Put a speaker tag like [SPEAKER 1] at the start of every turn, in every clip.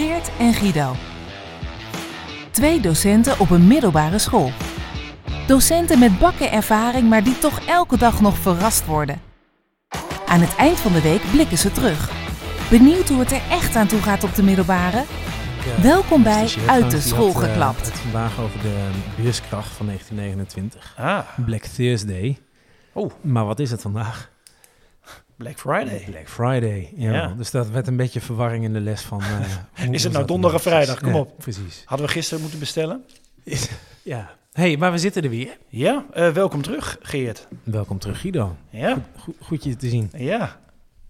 [SPEAKER 1] Geert en Guido. Twee docenten op een middelbare school. Docenten met bakken ervaring, maar die toch elke dag nog verrast worden. Aan het eind van de week blikken ze terug. Benieuwd hoe het er echt aan toe gaat op de middelbare? Welkom bij Uit de School geklapt.
[SPEAKER 2] Het vandaag over de beurskracht van 1929.
[SPEAKER 3] Ah,
[SPEAKER 2] Black Thursday.
[SPEAKER 3] Oh.
[SPEAKER 2] Maar wat is het vandaag?
[SPEAKER 3] Black Friday.
[SPEAKER 2] Black Friday. Ja.
[SPEAKER 3] Ja.
[SPEAKER 2] Dus dat werd een beetje verwarring in de les van... eh,
[SPEAKER 3] Is het nou donderdag of vrijdag? Kom
[SPEAKER 2] Ja,
[SPEAKER 3] op.
[SPEAKER 2] Precies.
[SPEAKER 3] Hadden we gisteren moeten bestellen?
[SPEAKER 2] Ja. hey, maar we zitten er weer.
[SPEAKER 3] Ja, eh, welkom terug, Geert.
[SPEAKER 2] Welkom terug, Guido.
[SPEAKER 3] Ja,
[SPEAKER 2] Goed, goed je te zien.
[SPEAKER 3] ja.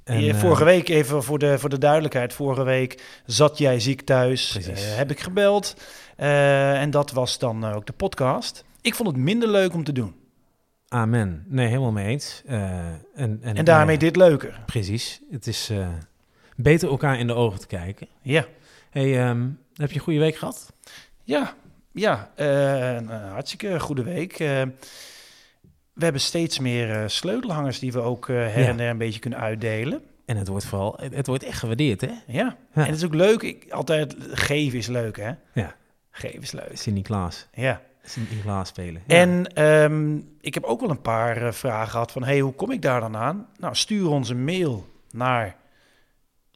[SPEAKER 2] En, eh,
[SPEAKER 3] vorige week, even voor de, voor de duidelijkheid, vorige week zat jij ziek thuis. Heb ik gebeld. En dat was dan ook de podcast. Ik vond het minder leuk om te doen.
[SPEAKER 2] Amen. Nee, helemaal mee eens. Eh, en, en,
[SPEAKER 3] En daarmee
[SPEAKER 2] eh,
[SPEAKER 3] dit leuker.
[SPEAKER 2] Precies. Het is eh, beter elkaar in de ogen te kijken.
[SPEAKER 3] Ja,
[SPEAKER 2] hey, ehm, heb je een goede week gehad?
[SPEAKER 3] ja, ja. een hartstikke goede week. We hebben steeds meer sleutelhangers die we ook her
[SPEAKER 2] Ja.
[SPEAKER 3] en der een beetje kunnen uitdelen.
[SPEAKER 2] En het wordt vooral, het, het wordt echt gewaardeerd, hè?
[SPEAKER 3] Ja.
[SPEAKER 2] Ja.
[SPEAKER 3] en het is ook leuk. Ik, altijd geven is leuk, hè?
[SPEAKER 2] Ja.
[SPEAKER 3] Geven is leuk.
[SPEAKER 2] Sint-Niklaas.
[SPEAKER 3] Ja.
[SPEAKER 2] Spelen. Ja.
[SPEAKER 3] En ehm, ik heb ook wel een paar eh, vragen gehad van... hey, hoe kom ik daar dan aan? Nou, stuur ons een mail naar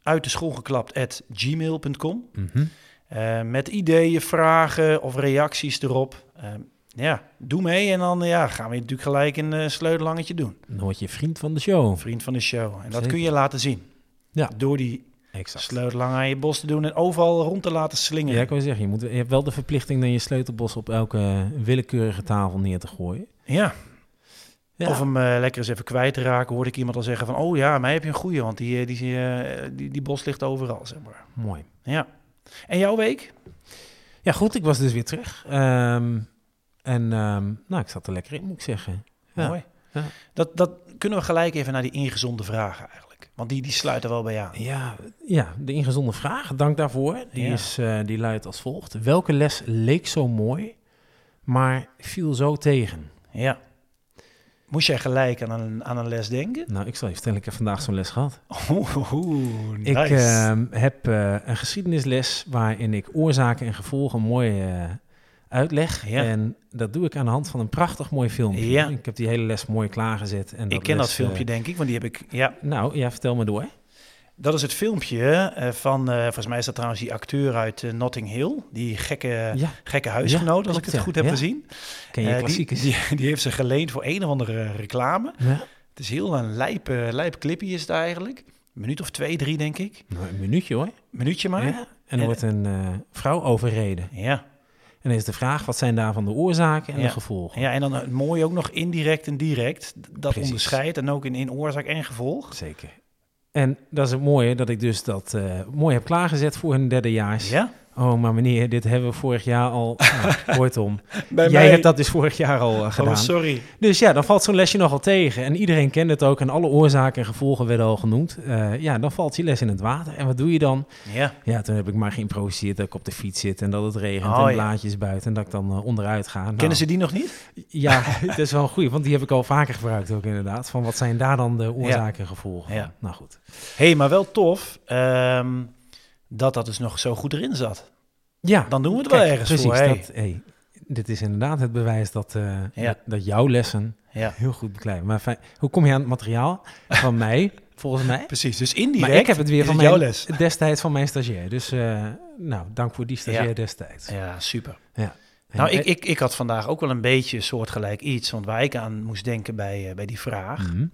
[SPEAKER 3] uit de school geklapt at gmail.com.
[SPEAKER 2] Mhm.
[SPEAKER 3] Eh, met ideeën, vragen of reacties erop. Ehm, ja, doe mee en dan ja, gaan we natuurlijk gelijk een uh, sleutelhangetje doen.
[SPEAKER 2] Dan word je vriend van de show.
[SPEAKER 3] Vriend van de show. En dat
[SPEAKER 2] Zeker.
[SPEAKER 3] kun je laten zien.
[SPEAKER 2] Ja.
[SPEAKER 3] Door die
[SPEAKER 2] Exact.
[SPEAKER 3] sleutelhanger aan je bos te doen en overal rond te laten slingeren.
[SPEAKER 2] Ja, ik wil zeggen, je, moet, je hebt wel de verplichting dan je sleutelbos op elke willekeurige tafel neer te gooien.
[SPEAKER 3] Ja.
[SPEAKER 2] Ja.
[SPEAKER 3] Of hem eh, lekker eens even kwijt te raken, hoorde ik iemand al zeggen van... oh ja, mij heb je een goeie, want die, eh, die, eh, die, die bos ligt overal, zeg maar.
[SPEAKER 2] Mooi.
[SPEAKER 3] Ja. En jouw week?
[SPEAKER 2] Ja, goed, ik was dus weer terug. Ehm, en ehm, nou, ik zat er lekker in, moet ik zeggen. Ja.
[SPEAKER 3] Mooi.
[SPEAKER 2] Ja.
[SPEAKER 3] Dat, dat kunnen we gelijk even naar die ingezonde vragen eigenlijk. Want die, die sluiten wel bij aan.
[SPEAKER 2] Ja, ja, de ingezonde vraag, dank daarvoor. Die,
[SPEAKER 3] Ja.
[SPEAKER 2] is, eh, die luidt als volgt. Welke les leek zo mooi, maar viel zo tegen?
[SPEAKER 3] Ja. Moest jij gelijk aan een, aan een les denken?
[SPEAKER 2] Nou, ik zal je vertellen, ik heb vandaag zo'n les gehad.
[SPEAKER 3] Oeh, oeh,
[SPEAKER 2] Ik
[SPEAKER 3] nice.
[SPEAKER 2] ehm, heb eh, een geschiedenisles waarin ik oorzaken en gevolgen mooi eh, uitleg.
[SPEAKER 3] Ja.
[SPEAKER 2] En dat doe ik aan de hand van een prachtig mooi filmpje.
[SPEAKER 3] Ja.
[SPEAKER 2] Ik heb die hele les mooi klaargezet. En
[SPEAKER 3] ik ken
[SPEAKER 2] les,
[SPEAKER 3] dat filmpje,
[SPEAKER 2] eh,
[SPEAKER 3] denk ik, want die heb ik... Ja,
[SPEAKER 2] nou, ja, vertel me door.
[SPEAKER 3] dat is het filmpje eh, van... eh, volgens mij is dat trouwens die acteur uit Notting Hill. Die gekke,
[SPEAKER 2] Ja,
[SPEAKER 3] gekke huisgenoot,
[SPEAKER 2] Ja,
[SPEAKER 3] als ik het
[SPEAKER 2] ja.
[SPEAKER 3] goed heb
[SPEAKER 2] Ja.
[SPEAKER 3] gezien.
[SPEAKER 2] ken je
[SPEAKER 3] die, die, die heeft ze geleend voor een of andere reclame.
[SPEAKER 2] Ja.
[SPEAKER 3] Het is heel een lijpe, lijpe clipje is het eigenlijk. Een minuut of twee, drie denk ik.
[SPEAKER 2] Nou, een minuutje hoor.
[SPEAKER 3] Minuutje maar.
[SPEAKER 2] Ja.
[SPEAKER 3] Ja.
[SPEAKER 2] En er wordt een vrouw overreden. En is de vraag, wat zijn daarvan de oorzaken en
[SPEAKER 3] Ja.
[SPEAKER 2] de gevolgen?
[SPEAKER 3] Ja, en dan het mooie ook nog indirect en direct. Dat
[SPEAKER 2] Precies.
[SPEAKER 3] onderscheidt en ook in, in oorzaak en gevolg.
[SPEAKER 2] Zeker. En dat is het mooie, dat ik dus dat eh, mooi heb klaargezet voor hun derdejaars.
[SPEAKER 3] Ja?
[SPEAKER 2] Oh, maar meneer, dit hebben we vorig jaar al... Nou, kortom,
[SPEAKER 3] Bij
[SPEAKER 2] jij hebt dat dus vorig jaar al eh, gedaan.
[SPEAKER 3] Oh, sorry.
[SPEAKER 2] Dus ja, dan valt zo'n lesje nogal tegen. En iedereen kent het ook en alle oorzaken en gevolgen werden al genoemd. Eh, ja, dan valt je les in het water. En wat doe je dan?
[SPEAKER 3] Ja.
[SPEAKER 2] Ja, toen heb ik maar geïmproviseerd dat ik op de fiets zit en dat het regent
[SPEAKER 3] Oh,
[SPEAKER 2] en
[SPEAKER 3] ja.
[SPEAKER 2] blaadjes buiten en dat ik dan eh, onderuit ga. Nou,
[SPEAKER 3] Kennen ze die nog niet?
[SPEAKER 2] Ja, het is wel een goeie, want die heb ik al vaker gebruikt ook inderdaad. Van wat zijn daar dan de oorzaken en gevolgen?
[SPEAKER 3] Ja.
[SPEAKER 2] Nou goed.
[SPEAKER 3] Hé, hey, maar wel tof ehm, dat dat dus nog zo goed erin zat.
[SPEAKER 2] Ja,
[SPEAKER 3] Dan doen we het wel ergens
[SPEAKER 2] precies,
[SPEAKER 3] voor. Hey.
[SPEAKER 2] Dat, hey, dit is inderdaad het bewijs dat, eh,
[SPEAKER 3] Ja.
[SPEAKER 2] dat, dat jouw lessen
[SPEAKER 3] Ja,
[SPEAKER 2] heel goed beklijven. Maar fijn, hoe kom je aan het materiaal? Van mij, volgens mij.
[SPEAKER 3] precies. Dus indirect
[SPEAKER 2] Maar ik heb het weer van
[SPEAKER 3] jouw
[SPEAKER 2] mijn,
[SPEAKER 3] les.
[SPEAKER 2] destijds van mijn stagiair. Dus eh, nou, dank voor die stagiair
[SPEAKER 3] Ja.
[SPEAKER 2] destijds.
[SPEAKER 3] Ja, super.
[SPEAKER 2] Ja.
[SPEAKER 3] Nou, ik, ik, ik had vandaag ook wel een beetje soortgelijk iets. Want waar ik aan moest denken bij, eh, bij die vraag.
[SPEAKER 2] Mhm.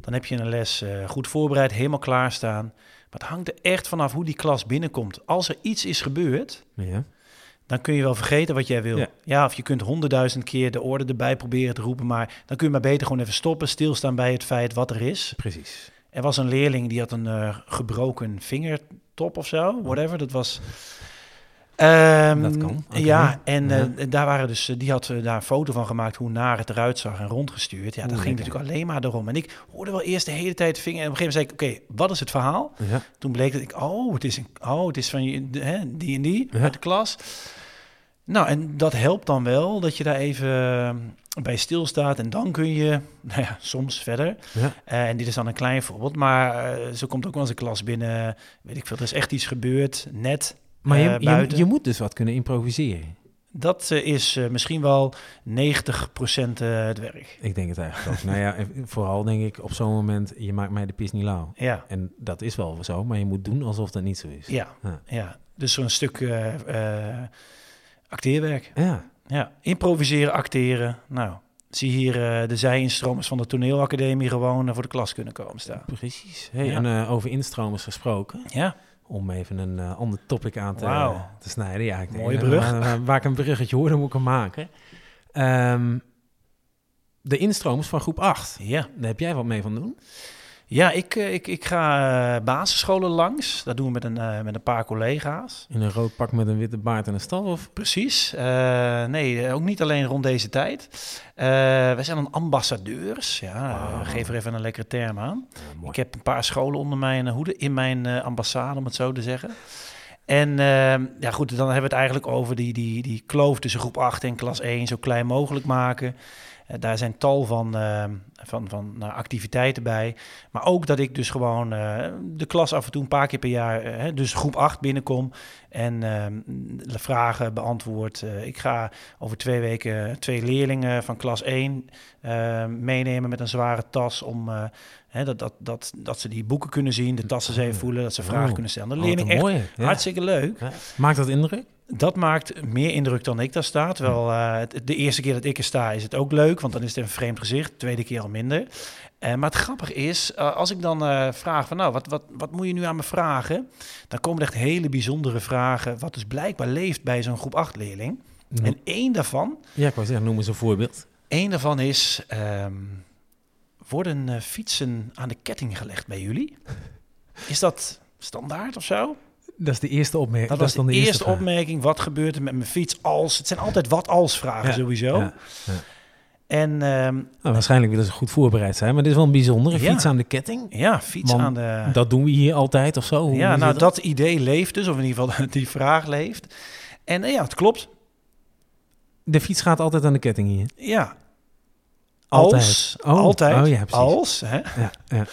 [SPEAKER 3] Dan heb je een les eh, goed voorbereid, helemaal klaarstaan. Maar het hangt er echt vanaf hoe die klas binnenkomt. Als er iets is gebeurd,
[SPEAKER 2] Ja.
[SPEAKER 3] dan kun je wel vergeten wat jij wil.
[SPEAKER 2] Ja.
[SPEAKER 3] Ja, of je kunt honderdduizend keer de orde erbij proberen te roepen. Maar dan kun je maar beter gewoon even stoppen, stilstaan bij het feit wat er is.
[SPEAKER 2] Precies.
[SPEAKER 3] Er was een leerling die had een eh, gebroken vingertop of zo, whatever. Dat was. Ehm,
[SPEAKER 2] Dat kan, oké.
[SPEAKER 3] Ja, en eh, daar waren dus, eh, die had eh, daar een foto van gemaakt hoe naar het eruit zag en rondgestuurd. Ja, dat
[SPEAKER 2] Oeh,
[SPEAKER 3] ging
[SPEAKER 2] lekker.
[SPEAKER 3] natuurlijk alleen maar erom. En ik hoorde wel eerst de hele tijd vinger. En op een gegeven moment zei ik, oké, wat is het verhaal?
[SPEAKER 2] Ja.
[SPEAKER 3] Toen bleek dat ik, oh, het is, een, oh, het is van je, hè, die en die
[SPEAKER 2] Ja.
[SPEAKER 3] uit de klas. Nou, en dat helpt dan wel, dat je daar even eh, bij stilstaat. En dan kun je, nou ja, soms verder.
[SPEAKER 2] Ja.
[SPEAKER 3] En dit is dan een klein voorbeeld. Maar eh, zo komt ook wel eens een klas binnen. Weet ik veel, er is echt iets gebeurd, net.
[SPEAKER 2] Maar je,
[SPEAKER 3] eh,
[SPEAKER 2] je, moet dus wat kunnen improviseren.
[SPEAKER 3] Dat eh, is eh, misschien wel 90% eh, het werk.
[SPEAKER 2] Ik denk het eigenlijk ook. nou ja, vooral denk ik op zo'n moment, je maakt mij de pis niet lauw.
[SPEAKER 3] Ja,
[SPEAKER 2] En dat is wel zo, maar je moet doen alsof dat niet zo is.
[SPEAKER 3] ja,
[SPEAKER 2] Ja.
[SPEAKER 3] ja. Dus zo'n stuk acteerwerk.
[SPEAKER 2] Ja,
[SPEAKER 3] Ja, improviseren, acteren. Nou, zie hier de zij-instromers van de toneelacademie gewoon voor de klas kunnen komen staan.
[SPEAKER 2] precies. Hey,
[SPEAKER 3] Ja.
[SPEAKER 2] En over instromers gesproken,
[SPEAKER 3] Ja,
[SPEAKER 2] om even een eh, ander topic aan te, snijden. Ja, ik denk,
[SPEAKER 3] Mooie
[SPEAKER 2] eh,
[SPEAKER 3] brug.
[SPEAKER 2] Waar, waar- waar ik een bruggetje hoor, dan moet ik hem maken. Ehm, de instromers van groep 8,
[SPEAKER 3] ja.
[SPEAKER 2] daar heb jij wat mee van doen?
[SPEAKER 3] Ja ik, eh, ik, ik ga eh, basisscholen langs. Dat doen we met een, eh, met een paar collega's.
[SPEAKER 2] In een rood pak met een witte baard en een staf? Of?
[SPEAKER 3] Precies. Nee, ook niet alleen rond deze tijd. Eh, wij zijn dan ambassadeurs. Ja, geef er even een lekkere term aan.
[SPEAKER 2] Ja.
[SPEAKER 3] Ik heb een paar scholen onder mijn hoede in mijn ambassade, om het zo te zeggen. En eh, ja, goed, dan hebben we het eigenlijk over die, die, die kloof tussen groep 8 en klas 1 zo klein mogelijk maken. Eh, daar zijn tal van, eh, van, van nou, activiteiten bij. Maar ook dat ik dus gewoon eh, de klas af en toe een paar keer per jaar, eh, dus groep 8 binnenkom en eh, de vragen beantwoord. Ik ga over twee weken twee leerlingen van klas 1 eh, meenemen met een zware tas om dat, dat, dat, dat ze die boeken kunnen zien, de tassen ze even voelen, dat ze vragen
[SPEAKER 2] Oh.
[SPEAKER 3] kunnen stellen. De
[SPEAKER 2] Oh,
[SPEAKER 3] leerling
[SPEAKER 2] wat
[SPEAKER 3] echt
[SPEAKER 2] mooi. Ja.
[SPEAKER 3] hartstikke leuk.
[SPEAKER 2] Ja. Maakt dat indruk?
[SPEAKER 3] Dat maakt meer indruk dan ik daar sta. Terwijl eh, de eerste keer dat ik er sta is het ook leuk, want dan is het een vreemd gezicht. De tweede keer al minder. Eh, maar het grappige is, eh, als ik dan vraag van nou, wat, wat, wat moet je nu aan me vragen? Dan komen er echt hele bijzondere vragen, wat dus blijkbaar leeft bij zo'n groep 8 leerling. En één daarvan,
[SPEAKER 2] Ja, ik wou zeggen, noem eens een voorbeeld.
[SPEAKER 3] één daarvan is, ehm, worden fietsen aan de ketting gelegd bij jullie? Is dat standaard of zo?
[SPEAKER 2] Dat is de eerste opmerking.
[SPEAKER 3] Dat,
[SPEAKER 2] Dat,
[SPEAKER 3] was de, eerste opmerking. Wat gebeurt er met mijn fiets als? Het zijn altijd wat als vragen
[SPEAKER 2] Ja,
[SPEAKER 3] sowieso.
[SPEAKER 2] ja, ja.
[SPEAKER 3] En ehm,
[SPEAKER 2] Nou, waarschijnlijk willen ze goed voorbereid zijn, maar dit is wel een bijzondere
[SPEAKER 3] Ja.
[SPEAKER 2] fiets aan de ketting.
[SPEAKER 3] ja, fiets aan de...
[SPEAKER 2] Dat doen we hier altijd of zo. Hoe
[SPEAKER 3] ja, nou dat idee leeft dus, of in ieder geval die vraag leeft. En eh, ja, het klopt.
[SPEAKER 2] De fiets gaat altijd aan de ketting hier.
[SPEAKER 3] Ja.
[SPEAKER 2] Altijd.
[SPEAKER 3] Als,
[SPEAKER 2] Oh,
[SPEAKER 3] altijd,
[SPEAKER 2] oh ja, precies.
[SPEAKER 3] als, hè,
[SPEAKER 2] Ja, ja.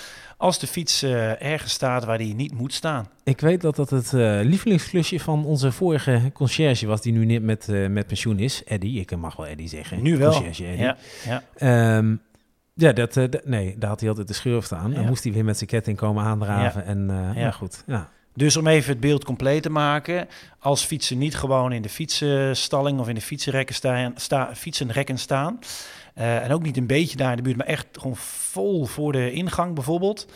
[SPEAKER 3] Als de fiets eh, ergens staat waar die niet moet staan.
[SPEAKER 2] Ik weet dat dat het eh lievelingsklusje van onze vorige conciërge was, die nu net met, eh, met pensioen is. Eddie, ik mag wel Eddie zeggen.
[SPEAKER 3] Nu wel.
[SPEAKER 2] Conciërge Eddie.
[SPEAKER 3] Ja, ja.
[SPEAKER 2] Ehm, ja, dat, nee, daar had hij altijd de schurft aan. Dan
[SPEAKER 3] Ja.
[SPEAKER 2] moest hij weer met zijn ketting komen aandraven. En. Ja. goed. Ja.
[SPEAKER 3] Dus om even het beeld compleet te maken. Als fietsen niet gewoon in de fietsenstalling of in de fietsenrekken staan, sta, fietsenrekken staan. eh, en ook niet een beetje daar in de buurt, maar echt gewoon vol voor de ingang bijvoorbeeld.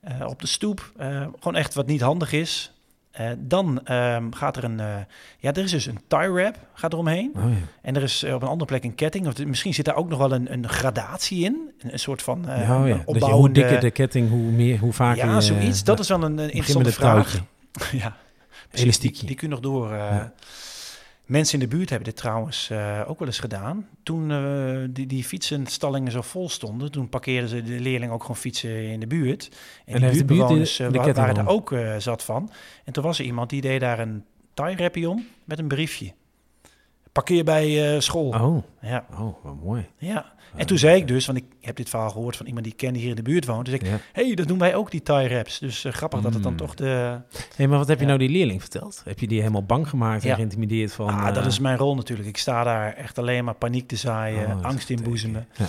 [SPEAKER 3] eh, op de stoep. eh, gewoon echt wat niet handig is. Eh, dan ehm, gaat er een... eh, ja, er is dus een tie wrap gaat er omheen.
[SPEAKER 2] Oh, ja.
[SPEAKER 3] En er is eh, op een andere plek een ketting. Of misschien zit daar ook nog wel een, een gradatie in. Een, een soort van
[SPEAKER 2] oh ja. je, hoe
[SPEAKER 3] opbouwende...
[SPEAKER 2] dikker de ketting, hoe, meer, hoe vaker
[SPEAKER 3] ja,
[SPEAKER 2] je...
[SPEAKER 3] zoiets. Dat is wel een, een interessante vraag.
[SPEAKER 2] touwtje.
[SPEAKER 3] Ja.
[SPEAKER 2] Elastiekje.
[SPEAKER 3] Die, die kun je nog door.
[SPEAKER 2] Ja.
[SPEAKER 3] Mensen in de buurt hebben dit trouwens eh, ook wel eens gedaan. Toen eh, die, die fietsenstallingen zo vol stonden, toen parkeerden ze de leerlingen ook gewoon fietsen in de buurt. En,
[SPEAKER 2] En de buurt
[SPEAKER 3] buurtbewoners
[SPEAKER 2] de-
[SPEAKER 3] eh,
[SPEAKER 2] de
[SPEAKER 3] waren er ook zat van. En toen was er iemand die deed daar een tie om met een briefje. Parkeer bij eh, school.
[SPEAKER 2] Oh,
[SPEAKER 3] Ja,
[SPEAKER 2] oh, wat mooi.
[SPEAKER 3] ja. En toen zei ik dus, want ik heb dit verhaal gehoord van iemand die ik kende hier in de buurt woont. Dus ik,
[SPEAKER 2] Ja.
[SPEAKER 3] hey, dat doen wij ook, die tie wraps. Dus eh, grappig dat het dan
[SPEAKER 2] Mm.
[SPEAKER 3] toch de...
[SPEAKER 2] Hey, maar wat heb je
[SPEAKER 3] Ja.
[SPEAKER 2] nou die leerling verteld? Heb je die helemaal bang gemaakt en
[SPEAKER 3] Ja.
[SPEAKER 2] geïntimideerd van...
[SPEAKER 3] ah, dat
[SPEAKER 2] eh,
[SPEAKER 3] is mijn rol natuurlijk. Ik sta daar echt alleen maar paniek te zaaien,
[SPEAKER 2] oh,
[SPEAKER 3] angst inboezemen.
[SPEAKER 2] Ja.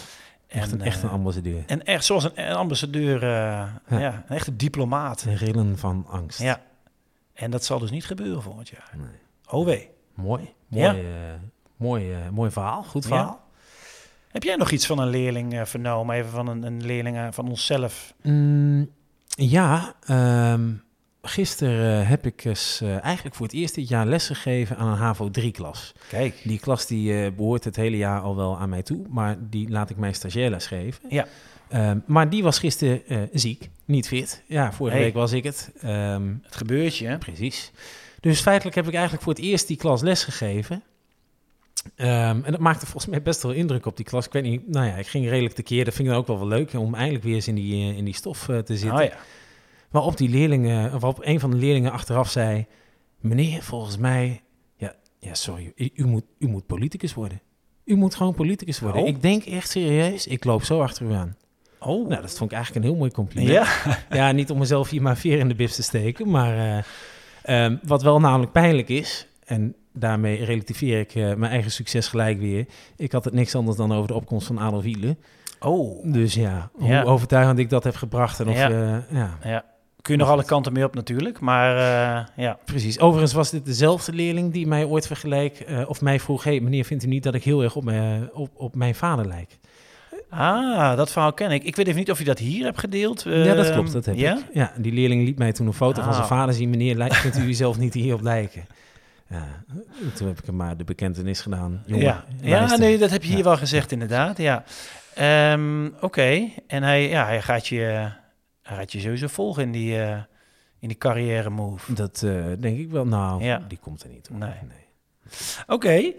[SPEAKER 2] Echt, een,
[SPEAKER 3] En,
[SPEAKER 2] echt een ambassadeur.
[SPEAKER 3] En echt zoals een, een ambassadeur, eh,
[SPEAKER 2] Ja.
[SPEAKER 3] een echte diplomaat.
[SPEAKER 2] Rillen van angst.
[SPEAKER 3] Ja. En dat zal dus niet gebeuren volgend jaar.
[SPEAKER 2] Nee.
[SPEAKER 3] Oh wee.
[SPEAKER 2] Mooi. Mooi,
[SPEAKER 3] Ja.
[SPEAKER 2] eh, mooi, eh, mooi verhaal. Goed
[SPEAKER 3] Ja.
[SPEAKER 2] verhaal.
[SPEAKER 3] Heb jij nog iets van een leerling eh, vernomen? Even van een, een leerling van onszelf.
[SPEAKER 2] Mm, ja, ehm, gisteren heb ik eens eigenlijk voor het eerst dit jaar lesgegeven aan een HAVO 3-klas.
[SPEAKER 3] Kijk.
[SPEAKER 2] Die klas die eh, behoort het hele jaar al wel aan mij toe, maar die laat ik mijn stagiaires geven.
[SPEAKER 3] Ja.
[SPEAKER 2] Ehm, maar die was gisteren ziek, niet fit. Ja, vorige
[SPEAKER 3] Hey.
[SPEAKER 2] week was ik het. Ehm,
[SPEAKER 3] Het gebeurt je?
[SPEAKER 2] Precies. Dus feitelijk heb ik eigenlijk voor het eerst die klas lesgegeven. Ehm, en dat maakte volgens mij best wel indruk op die klas. Ik weet niet, nou ja, ik ging redelijk tekeer. Dat vind ik dan ook wel wel leuk om eindelijk weer eens in die, eh, in die stof eh, te zitten.
[SPEAKER 3] Oh ja.
[SPEAKER 2] Waarop die leerlingen, of waarop een van de leerlingen achteraf zei: Meneer, volgens mij, ja, ja sorry, u, u moet, u moet politicus worden. U moet gewoon politicus worden.
[SPEAKER 3] Oh.
[SPEAKER 2] Ik denk echt serieus, ik loop zo achter u aan.
[SPEAKER 3] Oh.
[SPEAKER 2] Nou, dat vond ik eigenlijk een heel mooi compliment.
[SPEAKER 3] ja.
[SPEAKER 2] Ja, niet om mezelf hier maar veer in de bif te steken, maar... eh, Ehm, wat wel namelijk pijnlijk is, en daarmee relativeer ik eh, mijn eigen succes gelijk weer. Ik had het niks anders dan over de opkomst van Adolf Hitler.
[SPEAKER 3] Oh,
[SPEAKER 2] Dus ja, hoe
[SPEAKER 3] Ja.
[SPEAKER 2] overtuigend ik dat heb gebracht. En of,
[SPEAKER 3] Ja.
[SPEAKER 2] ja. ja,
[SPEAKER 3] ja. Kun je nog alle kanten mee op natuurlijk, maar eh, ja.
[SPEAKER 2] precies. Overigens was dit dezelfde leerling die mij ooit vergeleek, eh, of mij vroeg, hey, meneer, vindt u niet dat ik heel erg op, mijn op, op mijn vader lijk?
[SPEAKER 3] Ah, dat verhaal ken ik. Ik weet even niet of je dat hier hebt gedeeld.
[SPEAKER 2] ja, dat
[SPEAKER 3] Ehm,
[SPEAKER 2] klopt, dat heb
[SPEAKER 3] ja?
[SPEAKER 2] ik. Ja, die leerling liet mij toen een foto van zijn
[SPEAKER 3] Ah.
[SPEAKER 2] vader zien. Meneer, lijkt, vindt u uzelf niet hierop lijken? Ja, toen heb ik hem maar de bekentenis gedaan. Jongen,
[SPEAKER 3] ja, ja nee, dat heb je hier
[SPEAKER 2] Ja.
[SPEAKER 3] wel gezegd inderdaad. Ja. Ehm, Oké, en hij, ja, hij, gaat je, hij gaat je sowieso volgen in die, eh, in die carrière move.
[SPEAKER 2] Dat eh, denk ik wel. Nou,
[SPEAKER 3] Ja.
[SPEAKER 2] die komt er niet. hoor.
[SPEAKER 3] Nee. Oké,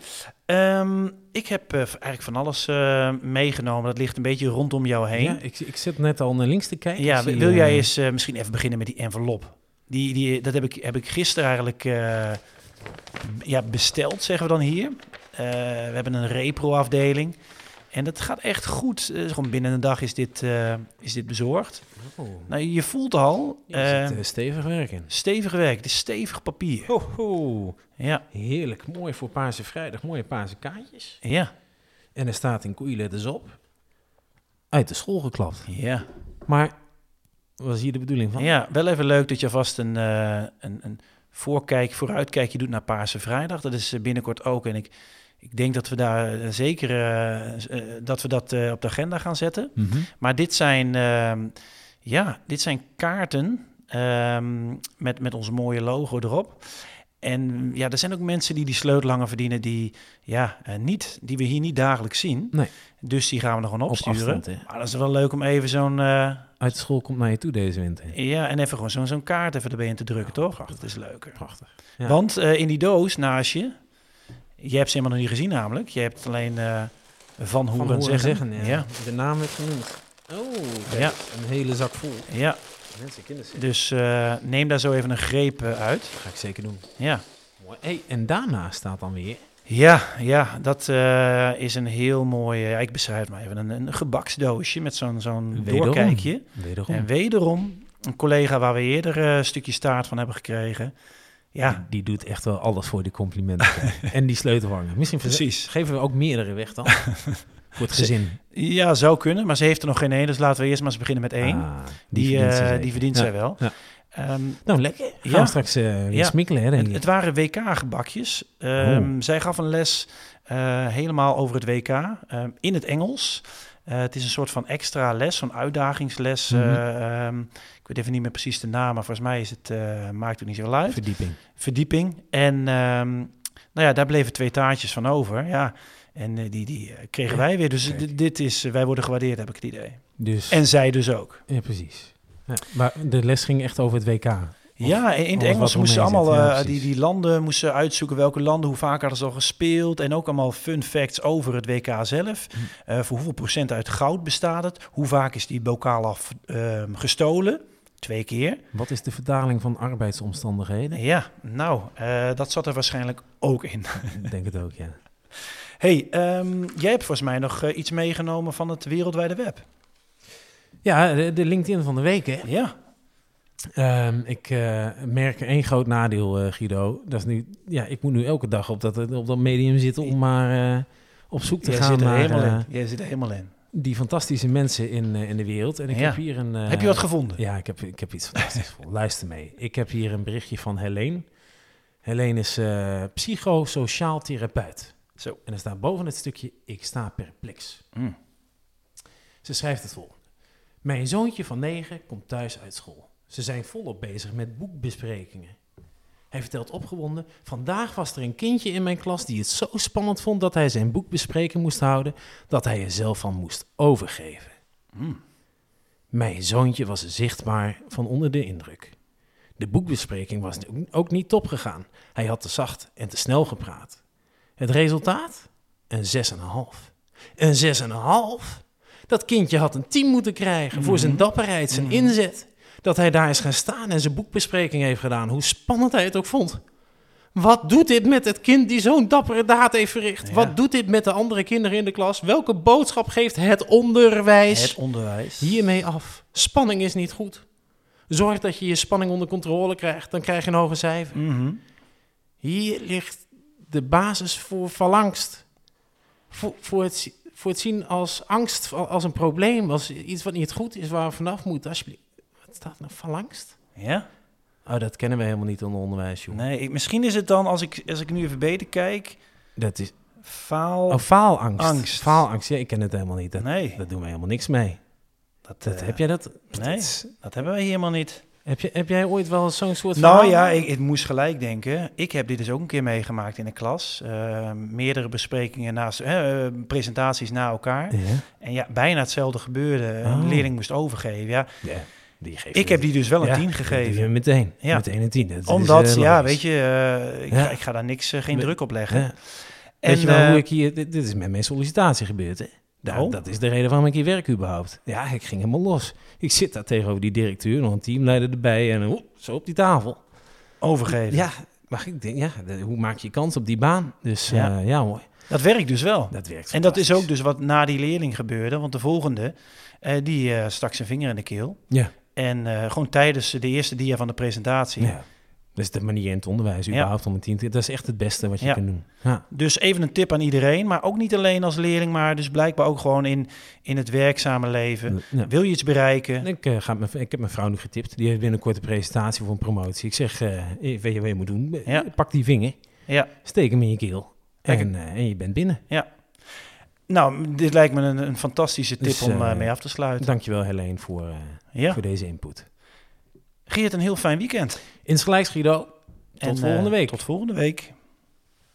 [SPEAKER 3] ehm, ik heb eh, eigenlijk van alles eh, meegenomen. Dat ligt een beetje rondom jou heen.
[SPEAKER 2] Ja, ik, ik zit net al naar links te kijken.
[SPEAKER 3] Ja, wil jij eens eh, misschien even beginnen met die envelop? Die, die, dat heb ik, heb ik gisteren eigenlijk ja, besteld, zeggen we dan hier. We hebben een repro-afdeling. En dat gaat echt goed. Eh, gewoon binnen een dag is dit, eh, is dit bezorgd.
[SPEAKER 2] Oh,
[SPEAKER 3] Nou, je voelt al,
[SPEAKER 2] je zit
[SPEAKER 3] eh,
[SPEAKER 2] eh, stevig
[SPEAKER 3] stevig werk. Het is stevig papier.
[SPEAKER 2] Ho, ho.
[SPEAKER 3] Ja,
[SPEAKER 2] Heerlijk, mooi voor Paarse Vrijdag. Mooie Paarse kaartjes.
[SPEAKER 3] ja,
[SPEAKER 2] En er staat in koeienletters op. Uit de school geklapt.
[SPEAKER 3] ja.
[SPEAKER 2] Maar, was hier de bedoeling van?
[SPEAKER 3] Ja, wel even leuk dat je vast een, een, een voorkijk, vooruitkijkje doet naar Paarse Vrijdag. Dat is binnenkort ook. En ik, ik denk dat we daar eh, zeker eh, eh, dat we dat op de agenda gaan zetten.
[SPEAKER 2] Mhm.
[SPEAKER 3] Maar dit zijn, ehm, ja, dit zijn kaarten ehm, met, met ons mooie logo erop. En ja, er zijn ook mensen die die sleutelhanger verdienen die, ja, niet, die we hier niet dagelijks zien.
[SPEAKER 2] Nee.
[SPEAKER 3] Dus die gaan we nog gewoon
[SPEAKER 2] Op
[SPEAKER 3] opsturen.
[SPEAKER 2] afstand, hè?
[SPEAKER 3] maar dat is wel leuk om even zo'n...
[SPEAKER 2] Uit school komt naar je toe deze winter.
[SPEAKER 3] ja, en even gewoon zo'n zo'n kaart even erbij in te drukken, toch?
[SPEAKER 2] prachtig.
[SPEAKER 3] Dat is leuker.
[SPEAKER 2] Prachtig. Ja.
[SPEAKER 3] Want in die doos naast je, je hebt ze helemaal nog niet gezien namelijk. Je hebt alleen eh, van horen,
[SPEAKER 2] Van horen
[SPEAKER 3] zeggen.
[SPEAKER 2] ja.
[SPEAKER 3] ja.
[SPEAKER 2] De naam werd genoemd. Oh, kijk,
[SPEAKER 3] Ja.
[SPEAKER 2] een hele zak vol.
[SPEAKER 3] ja.
[SPEAKER 2] Mensen, kinderen.
[SPEAKER 3] Dus eh, neem daar zo even een greep eh, uit.
[SPEAKER 2] Dat ga ik zeker doen.
[SPEAKER 3] Ja.
[SPEAKER 2] Mooi. Hey, en daarna staat dan weer...
[SPEAKER 3] Ja, ja, dat eh, is een heel mooi, ik beschrijf het maar even, een, een gebaksdoosje met zo'n zo'n doorkijkje.
[SPEAKER 2] Wederom.
[SPEAKER 3] En wederom een collega waar we eerder eh, een stukje staart van hebben gekregen. Ja,
[SPEAKER 2] Die, die doet echt wel alles voor die complimenten. en die sleutelhanger. Misschien
[SPEAKER 3] precies.
[SPEAKER 2] geven we ook meerdere weg dan. voor het gezin.
[SPEAKER 3] Ja, zou kunnen, maar ze heeft er nog geen één, dus laten we eerst maar eens beginnen met één.
[SPEAKER 2] Ah,
[SPEAKER 3] die,
[SPEAKER 2] verdient ze
[SPEAKER 3] eh, die verdient
[SPEAKER 2] Ja.
[SPEAKER 3] zij wel.
[SPEAKER 2] ja.
[SPEAKER 3] Ehm,
[SPEAKER 2] Nou, lekker. Gaan
[SPEAKER 3] Ja.
[SPEAKER 2] straks weer
[SPEAKER 3] Ja.
[SPEAKER 2] smikkelen, hè,
[SPEAKER 3] het, waren WK-gebakjes. Ehm, Zij gaf een les eh, helemaal over het WK ehm, in het Engels. Eh, het is een soort van extra les, zo'n uitdagingsles.
[SPEAKER 2] Mhm.
[SPEAKER 3] eh, ehm, ik weet even niet meer precies de naam, maar volgens mij is het, eh, maakt het niet zo uit.
[SPEAKER 2] Verdieping.
[SPEAKER 3] Verdieping. En ehm, nou ja, daar bleven twee taartjes van over. Ja. En die, die kregen wij weer. Dus dit is, wij worden gewaardeerd, heb ik het idee.
[SPEAKER 2] Dus,
[SPEAKER 3] En zij dus ook.
[SPEAKER 2] ja, precies. Ja, maar de les ging echt over het WK.
[SPEAKER 3] Ja, in het Engels moesten allemaal
[SPEAKER 2] ja,
[SPEAKER 3] eh, die, die landen moesten uitzoeken welke landen, hoe vaak hadden ze al gespeeld. En ook allemaal fun facts over het WK zelf.
[SPEAKER 2] Hm.
[SPEAKER 3] Eh, voor hoeveel procent uit goud bestaat het? Hoe vaak is die bokaal af ehm, gestolen? Twee keer.
[SPEAKER 2] Wat is de vertaling van arbeidsomstandigheden?
[SPEAKER 3] Ja, nou, eh, dat zat er waarschijnlijk ook in.
[SPEAKER 2] Ik denk het ook, ja.
[SPEAKER 3] hey, ehm, jij hebt volgens mij nog iets meegenomen van het wereldwijde web.
[SPEAKER 2] Ja, de, de LinkedIn van de week, hè.
[SPEAKER 3] Ja,
[SPEAKER 2] Ehm, ik eh, merk één groot nadeel, eh, Guido. Dat is nu, ja, ik moet nu elke dag op dat, op dat medium zitten om maar eh, op zoek te
[SPEAKER 3] jij
[SPEAKER 2] gaan
[SPEAKER 3] zit er
[SPEAKER 2] naar
[SPEAKER 3] helemaal in. Jij zit er helemaal in.
[SPEAKER 2] die fantastische mensen in, in de wereld. En ik
[SPEAKER 3] Ja.
[SPEAKER 2] heb hier een...
[SPEAKER 3] Heb je wat gevonden?
[SPEAKER 2] Ja, ik heb, ik heb iets fantastisch voor. Luister mee. Ik heb hier een berichtje van Helene. Helene is psychosociaal therapeut.
[SPEAKER 3] Zo.
[SPEAKER 2] En er staat boven het stukje, ik sta perplex.
[SPEAKER 3] Mm.
[SPEAKER 2] Ze schrijft het volgende. Mijn zoontje van negen komt thuis uit school. Ze zijn volop bezig met boekbesprekingen. Hij vertelt opgewonden, vandaag was er een kindje in mijn klas die het zo spannend vond dat hij zijn boekbespreking moest houden, dat hij er zelf van moest overgeven.
[SPEAKER 3] Mm.
[SPEAKER 2] Mijn zoontje was zichtbaar van onder de indruk. De boekbespreking was ook niet top gegaan. Hij had te zacht en te snel gepraat. Het resultaat? Een 6,5. Een 6,5? Dat kindje had een 10 moeten krijgen voor zijn
[SPEAKER 3] Mhm.
[SPEAKER 2] dapperheid, zijn
[SPEAKER 3] Mhm.
[SPEAKER 2] inzet. Dat hij daar is gaan staan en zijn boekbespreking heeft gedaan, hoe spannend hij het ook vond. Wat doet dit met het kind die zo'n dappere daad heeft verricht?
[SPEAKER 3] Ja.
[SPEAKER 2] Wat doet dit met de andere kinderen in de klas? Welke boodschap geeft het onderwijs?
[SPEAKER 3] Het onderwijs.
[SPEAKER 2] Hiermee af. Spanning is niet goed. Zorg dat je je spanning onder controle krijgt, dan krijg je een hoger cijfer.
[SPEAKER 3] Mhm.
[SPEAKER 2] Hier ligt de basis voor valangst. Voor, voor, het, voor het zien als angst, als een probleem, als iets wat niet goed is, waar we vanaf moeten. Alsjeblieft. Wat staat nou? Valangst?
[SPEAKER 3] Ja?
[SPEAKER 2] Oh, dat kennen we helemaal niet onder onderwijs, joh.
[SPEAKER 3] Nee, ik, misschien is het dan, als ik, als ik nu even beter kijk,
[SPEAKER 2] Dat is...
[SPEAKER 3] faal...
[SPEAKER 2] Oh, faalangst.
[SPEAKER 3] Angst.
[SPEAKER 2] Faalangst, ja, ik ken het helemaal niet. Dat,
[SPEAKER 3] nee,
[SPEAKER 2] dat doen we helemaal niks mee.
[SPEAKER 3] dat,
[SPEAKER 2] Dat,
[SPEAKER 3] eh,
[SPEAKER 2] heb jij dat?
[SPEAKER 3] nee.
[SPEAKER 2] dat
[SPEAKER 3] hebben wij helemaal niet.
[SPEAKER 2] heb, je, heb jij ooit wel zo'n soort
[SPEAKER 3] Nou
[SPEAKER 2] verhaal?
[SPEAKER 3] ja, ik, ik moest gelijk denken. Ik heb dit dus ook een keer meegemaakt in de klas. Eh, meerdere besprekingen naast, eh, eh, presentaties na elkaar. En ja, bijna hetzelfde gebeurde. Een
[SPEAKER 2] Oh.
[SPEAKER 3] leerling moest overgeven. Ja,
[SPEAKER 2] ja. Die geeft
[SPEAKER 3] ik heb die dus wel een
[SPEAKER 2] Ja,
[SPEAKER 3] 10
[SPEAKER 2] die
[SPEAKER 3] gegeven.
[SPEAKER 2] Meteen,
[SPEAKER 3] Ja.
[SPEAKER 2] meteen een tien. Dat is,
[SPEAKER 3] Omdat,
[SPEAKER 2] eh,
[SPEAKER 3] ja, weet je, eh, ik, ga, ik ga daar niks, eh, geen druk op leggen. En,
[SPEAKER 2] Weet je wel
[SPEAKER 3] eh,
[SPEAKER 2] hoe ik hier... Dit, dit is met mijn sollicitatie gebeurd, hè? Daar,
[SPEAKER 3] Oh.
[SPEAKER 2] Dat is de reden waarom ik hier werk überhaupt. Ja, ik ging helemaal los. Ik zit daar tegenover die directeur, nog een teamleider erbij en zo op die tafel.
[SPEAKER 3] overgeven.
[SPEAKER 2] Ja, maar ik denk, ja, de- hoe maak je kans op die baan? Dus
[SPEAKER 3] Ja.
[SPEAKER 2] ja, ja mooi.
[SPEAKER 3] Dat werkt dus wel.
[SPEAKER 2] Dat werkt
[SPEAKER 3] En dat is ook dus wat na die leerling gebeurde. Want de volgende, eh, die eh, stak zijn vinger in de keel.
[SPEAKER 2] Ja.
[SPEAKER 3] En eh, gewoon tijdens de eerste dia van de presentatie.
[SPEAKER 2] Ja. Dat is de manier in het onderwijs
[SPEAKER 3] Ja.
[SPEAKER 2] überhaupt om een team te... Dat is echt het beste wat je
[SPEAKER 3] Ja.
[SPEAKER 2] kan doen. Ja.
[SPEAKER 3] Dus even een tip aan iedereen. Maar ook niet alleen als leerling, maar dus blijkbaar ook gewoon in, in het werkzame leven.
[SPEAKER 2] Ja.
[SPEAKER 3] Wil je iets bereiken?
[SPEAKER 2] Ik, eh, ga met, ik heb mijn vrouw nu getipt. Die heeft binnenkort een presentatie voor een promotie. Ik zeg, weet je wat je moet doen?
[SPEAKER 3] Ja.
[SPEAKER 2] Pak die vinger,
[SPEAKER 3] Ja.
[SPEAKER 2] steek hem in je keel. En, en je bent binnen.
[SPEAKER 3] Nou, dit lijkt me een, een fantastische tip
[SPEAKER 2] Dus,
[SPEAKER 3] om eh,
[SPEAKER 2] eh,
[SPEAKER 3] mee af te sluiten.
[SPEAKER 2] Dankjewel Helene voor,
[SPEAKER 3] Ja.
[SPEAKER 2] voor deze input.
[SPEAKER 3] Geert, een heel fijn weekend.
[SPEAKER 2] Insgelijks Guido. Tot
[SPEAKER 3] En,
[SPEAKER 2] volgende week.
[SPEAKER 3] Tot volgende week.